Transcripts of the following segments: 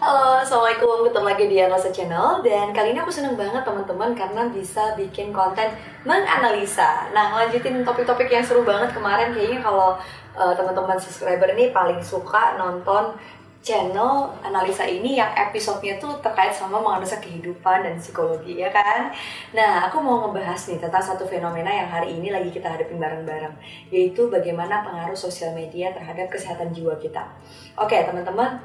Halo, Assalamualaikum, ketemu lagi di Anlasa Channel. Dan kali ini aku seneng banget teman-teman karena bisa bikin konten menganalisa. Nah, lanjutin topik-topik yang seru banget kemarin. Kayaknya kalau uh, teman-teman subscriber ini paling suka nonton channel analisa ini yang episodenya tuh terkait sama menganalisa kehidupan dan psikologi ya kan Nah aku mau ngebahas nih tentang satu fenomena yang hari ini lagi kita hadapin bareng-bareng Yaitu bagaimana pengaruh sosial media terhadap kesehatan jiwa kita Oke teman-teman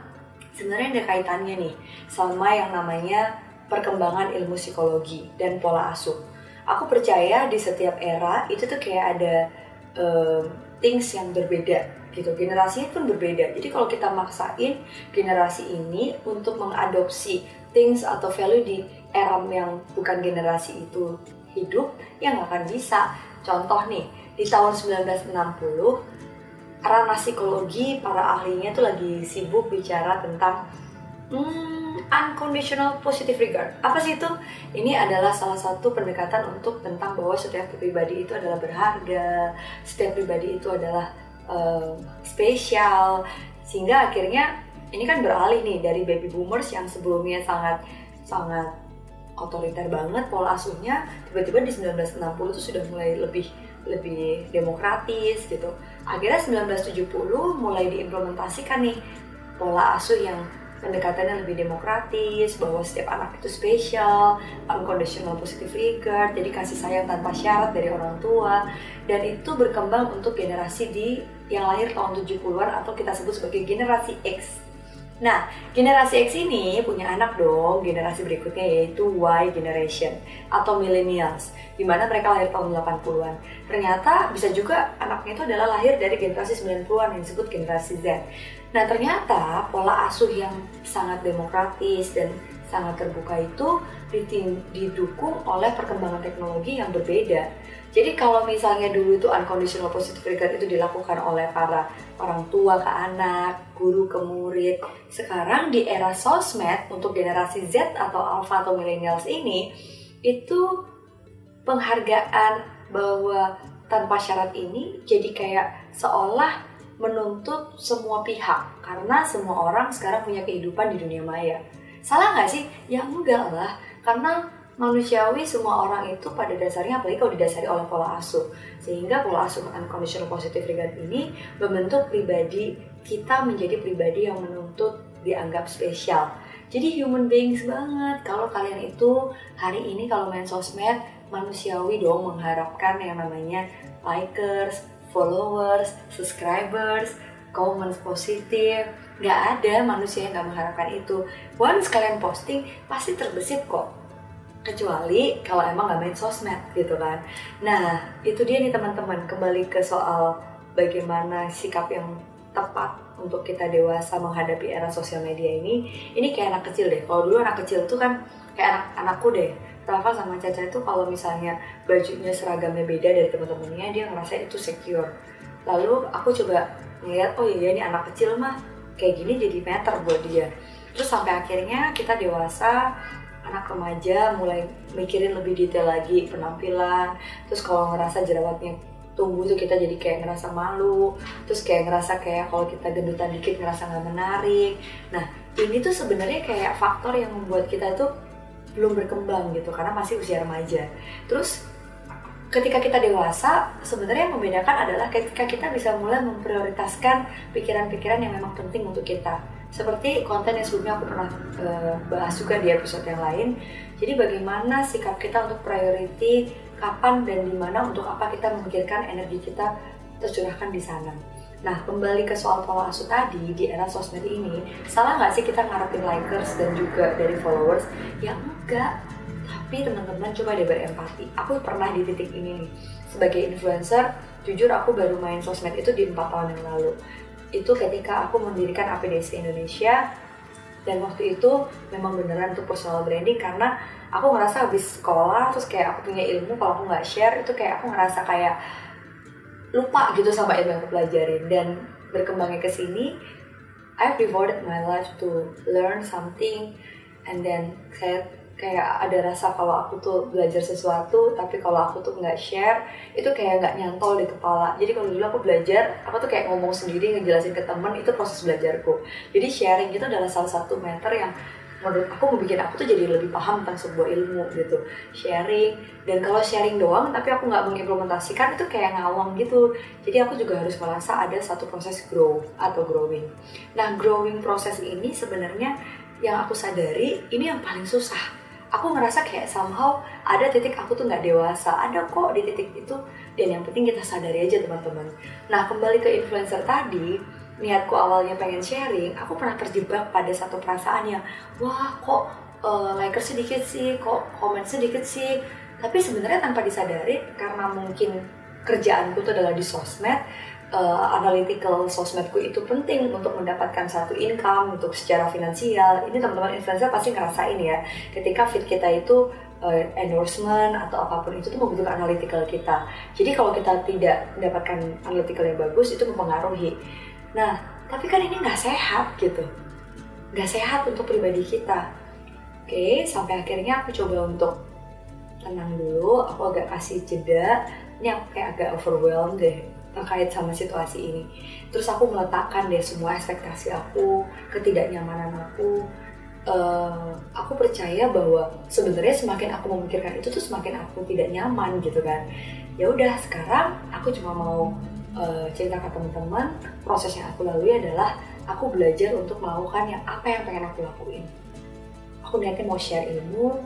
sebenarnya ada kaitannya nih sama yang namanya perkembangan ilmu psikologi dan pola asuh. Aku percaya di setiap era itu tuh kayak ada um, things yang berbeda gitu. Generasinya pun berbeda. Jadi kalau kita maksain generasi ini untuk mengadopsi things atau value di era yang bukan generasi itu hidup, yang nggak akan bisa. Contoh nih, di tahun 1960 ranah psikologi para ahlinya tuh lagi sibuk bicara tentang hmm, unconditional positive regard. Apa sih itu? Ini adalah salah satu pendekatan untuk tentang bahwa setiap pribadi itu adalah berharga, setiap pribadi itu adalah uh, spesial, sehingga akhirnya ini kan beralih nih dari baby boomers yang sebelumnya sangat sangat otoriter banget pola asuhnya tiba-tiba di 1960 itu sudah mulai lebih lebih demokratis gitu. Akhirnya 1970 mulai diimplementasikan nih pola asuh yang pendekatannya lebih demokratis, bahwa setiap anak itu spesial, unconditional positive regard, jadi kasih sayang tanpa syarat dari orang tua, dan itu berkembang untuk generasi di yang lahir tahun 70-an atau kita sebut sebagai generasi X Nah, generasi X ini punya anak dong, generasi berikutnya yaitu Y generation atau millennials, di mana mereka lahir tahun 80-an. Ternyata bisa juga anaknya itu adalah lahir dari generasi 90-an yang disebut generasi Z. Nah, ternyata pola asuh yang sangat demokratis dan sangat terbuka itu didukung oleh perkembangan teknologi yang berbeda. Jadi kalau misalnya dulu itu unconditional positive regard itu dilakukan oleh para orang tua ke anak, guru ke murid. Sekarang di era sosmed untuk generasi Z atau alpha atau millennials ini itu penghargaan bahwa tanpa syarat ini jadi kayak seolah menuntut semua pihak karena semua orang sekarang punya kehidupan di dunia maya. Salah nggak sih? Ya enggak lah, karena manusiawi semua orang itu pada dasarnya apalagi kalau didasari oleh pola asuh. Sehingga pola asuh unconditional positive regard ini membentuk pribadi kita menjadi pribadi yang menuntut dianggap spesial. Jadi human beings banget. Kalau kalian itu hari ini kalau main sosmed manusiawi dong mengharapkan yang namanya likers followers subscribers comments positif. Nggak ada manusia yang nggak mengharapkan itu. Once kalian posting pasti terbesit kok kecuali kalau emang nggak main sosmed gitu kan. Nah itu dia nih teman-teman. Kembali ke soal bagaimana sikap yang tepat untuk kita dewasa menghadapi era sosial media ini. Ini kayak anak kecil deh. Kalau dulu anak kecil tuh kan kayak anak anakku deh. Rafa sama Caca itu kalau misalnya bajunya seragamnya beda dari teman-temannya dia ngerasa itu secure. Lalu aku coba ngeliat oh iya ini anak kecil mah kayak gini jadi meter buat dia. Terus sampai akhirnya kita dewasa anak remaja mulai mikirin lebih detail lagi penampilan. Terus kalau ngerasa jerawatnya tumbuh tuh kita jadi kayak ngerasa malu. Terus kayak ngerasa kayak kalau kita gendutan dikit ngerasa nggak menarik. Nah ini tuh sebenarnya kayak faktor yang membuat kita tuh belum berkembang gitu karena masih usia remaja. Terus ketika kita dewasa sebenarnya yang membedakan adalah ketika kita bisa mulai memprioritaskan pikiran-pikiran yang memang penting untuk kita seperti konten yang sebelumnya aku pernah uh, bahas juga di episode yang lain. Jadi bagaimana sikap kita untuk priority, kapan dan di mana untuk apa kita memikirkan energi kita tercurahkan di sana. Nah, kembali ke soal pola asuh tadi di era sosmed ini, salah nggak sih kita ngarepin likers dan juga dari followers? Ya enggak. Tapi teman-teman coba deh berempati. Aku pernah di titik ini nih. Sebagai influencer, jujur aku baru main sosmed itu di empat tahun yang lalu itu ketika aku mendirikan APDC Indonesia dan waktu itu memang beneran untuk personal branding karena aku ngerasa habis sekolah terus kayak aku punya ilmu kalau aku nggak share itu kayak aku ngerasa kayak lupa gitu sama ilmu yang aku pelajarin. Dan berkembangnya ke sini I've devoted my life to learn something and then saya kayak ada rasa kalau aku tuh belajar sesuatu tapi kalau aku tuh nggak share itu kayak nggak nyantol di kepala. Jadi kalau dulu aku belajar aku tuh kayak ngomong sendiri ngejelasin ke temen itu proses belajarku. Jadi sharing itu adalah salah satu meter yang menurut aku membuat aku tuh jadi lebih paham tentang sebuah ilmu gitu. Sharing dan kalau sharing doang tapi aku nggak mengimplementasikan itu kayak ngawang gitu. Jadi aku juga harus merasa ada satu proses grow atau growing. Nah growing proses ini sebenarnya yang aku sadari ini yang paling susah aku ngerasa kayak somehow ada titik aku tuh nggak dewasa. Ada kok di titik itu. Dan yang penting kita sadari aja teman-teman. Nah kembali ke influencer tadi niatku awalnya pengen sharing aku pernah terjebak pada satu perasaan yang wah kok uh, liker sedikit sih kok komen sedikit sih? Tapi sebenarnya tanpa disadari karena mungkin kerjaanku tuh adalah di sosmed uh, analytical sosmedku itu penting untuk mendapatkan satu income untuk secara finansial. Ini teman-teman influencer pasti ngerasain ya, ketika feed kita itu uh, endorsement atau apa pun itu tuh membutuhkan analytical kita. Jadi kalau kita tidak mendapatkan analytical yang bagus itu mempengaruhi. Nah, tapi kan ini nggak sehat gitu, nggak sehat untuk pribadi kita. Oke, sampai akhirnya aku coba untuk tenang dulu, aku agak kasih jeda. Ini aku kayak agak overwhelmed deh terkait sama situasi ini. Terus aku meletakkan deh semua ekspektasi aku, ketidaknyamanan aku. Uh, aku percaya bahwa sebenarnya semakin aku memikirkan itu tuh semakin aku tidak nyaman gitu kan. Ya udah sekarang aku cuma mau uh, cerita ke teman-teman proses yang aku lalui adalah aku belajar untuk melakukan yang apa yang pengen aku lakuin. Aku niatnya mau share ilmu.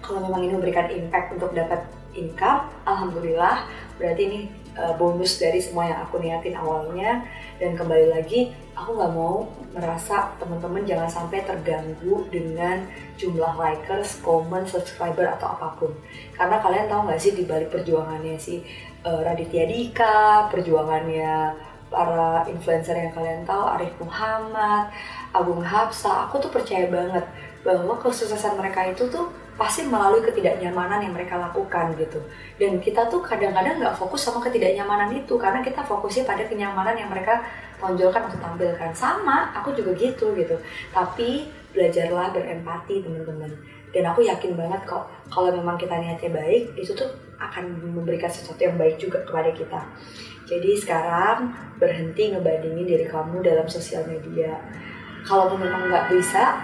Kalau memang ini memberikan impact untuk dapat income, alhamdulillah. Berarti ini uh, bonus dari semua yang aku niatin awalnya. Dan kembali lagi aku nggak mau merasa teman-teman jangan sampai terganggu dengan jumlah likers, comment, subscriber atau apa pun. Karena kalian tahu nggak sih di balik perjuangannya si uh, Raditya Dika, perjuangannya para influencer yang kalian tahu Arif Muhammad, Agung Hapsa, aku tuh percaya banget bahwa kesuksesan mereka itu tuh pasti melalui ketidaknyamanan yang mereka lakukan gitu. Dan kita tuh kadang-kadang nggak fokus sama ketidaknyamanan itu karena kita fokusnya pada kenyamanan yang mereka tonjolkan atau tampilkan. Sama aku juga gitu gitu. Tapi belajarlah berempati teman-teman. Dan aku yakin banget kok kalau memang kita niatnya baik itu tuh akan memberikan sesuatu yang baik juga kepada kita. Jadi sekarang berhenti ngebandingin diri kamu dalam sosial media. Kalau memang nggak bisa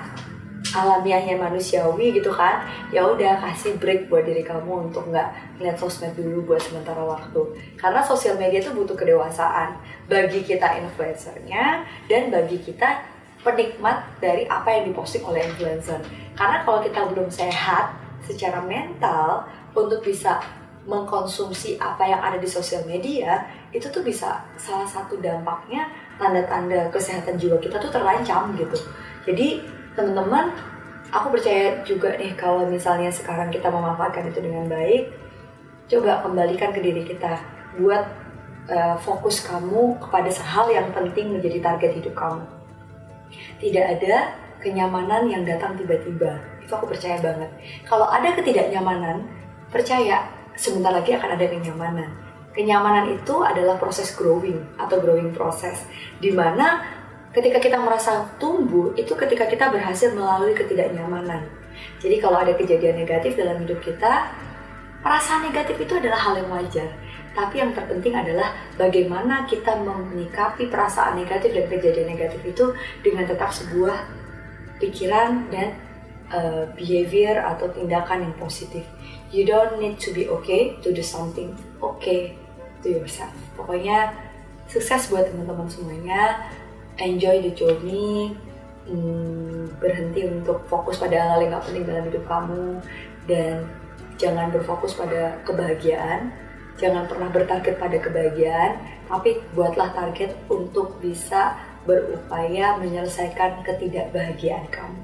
alamiahnya manusiawi gitu kan ya udah kasih break buat diri kamu untuk nggak lihat sosmed dulu buat sementara waktu. Karena sosial media itu butuh kedewasaan bagi kita influencernya dan bagi kita penikmat dari apa yang diposting oleh influencer. Karena kalau kita belum sehat secara mental untuk bisa mengkonsumsi apa yang ada di sosial media itu tuh bisa salah satu dampaknya tanda-tanda kesehatan jiwa kita tuh terancam gitu. Jadi teman-teman aku percaya juga nih kalau misalnya sekarang kita memanfaatkan itu dengan baik coba kembalikan ke diri kita buat uh, fokus kamu kepada hal yang penting menjadi target hidup kamu. Tidak ada kenyamanan yang datang tiba-tiba. Itu aku percaya banget. Kalau ada ketidaknyamanan percaya sebentar lagi akan ada kenyamanan. Kenyamanan itu adalah proses growing atau growing proses di mana ketika kita merasa tumbuh itu ketika kita berhasil melalui ketidaknyamanan. Jadi kalau ada kejadian negatif dalam hidup kita, perasaan negatif itu adalah hal yang wajar. Tapi yang terpenting adalah bagaimana kita menyikapi perasaan negatif dan kejadian negatif itu dengan tetap sebuah pikiran dan uh, behavior atau tindakan yang positif. You don't need to be okay to do something okay to yourself. Pokoknya sukses buat teman-teman semuanya enjoy the journey hmm, berhenti untuk fokus pada hal-hal yang gak penting dalam hidup kamu dan jangan berfokus pada kebahagiaan. Jangan pernah bertarget pada kebahagiaan tapi buatlah target untuk bisa berupaya menyelesaikan ketidakbahagiaan kamu.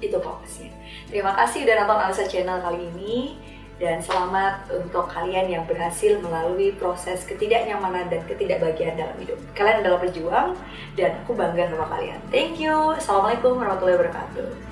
Itu fokusnya terima kasih udah nonton Alisa Channel kali ini dan selamat untuk kalian yang berhasil melalui proses ketidaknyamanan dan ketidakbahagiaan dalam hidup. Kalian adalah berjuang dan aku bangga sama kalian. Thank you. Assalamualaikum warahmatullahi wabarakatuh.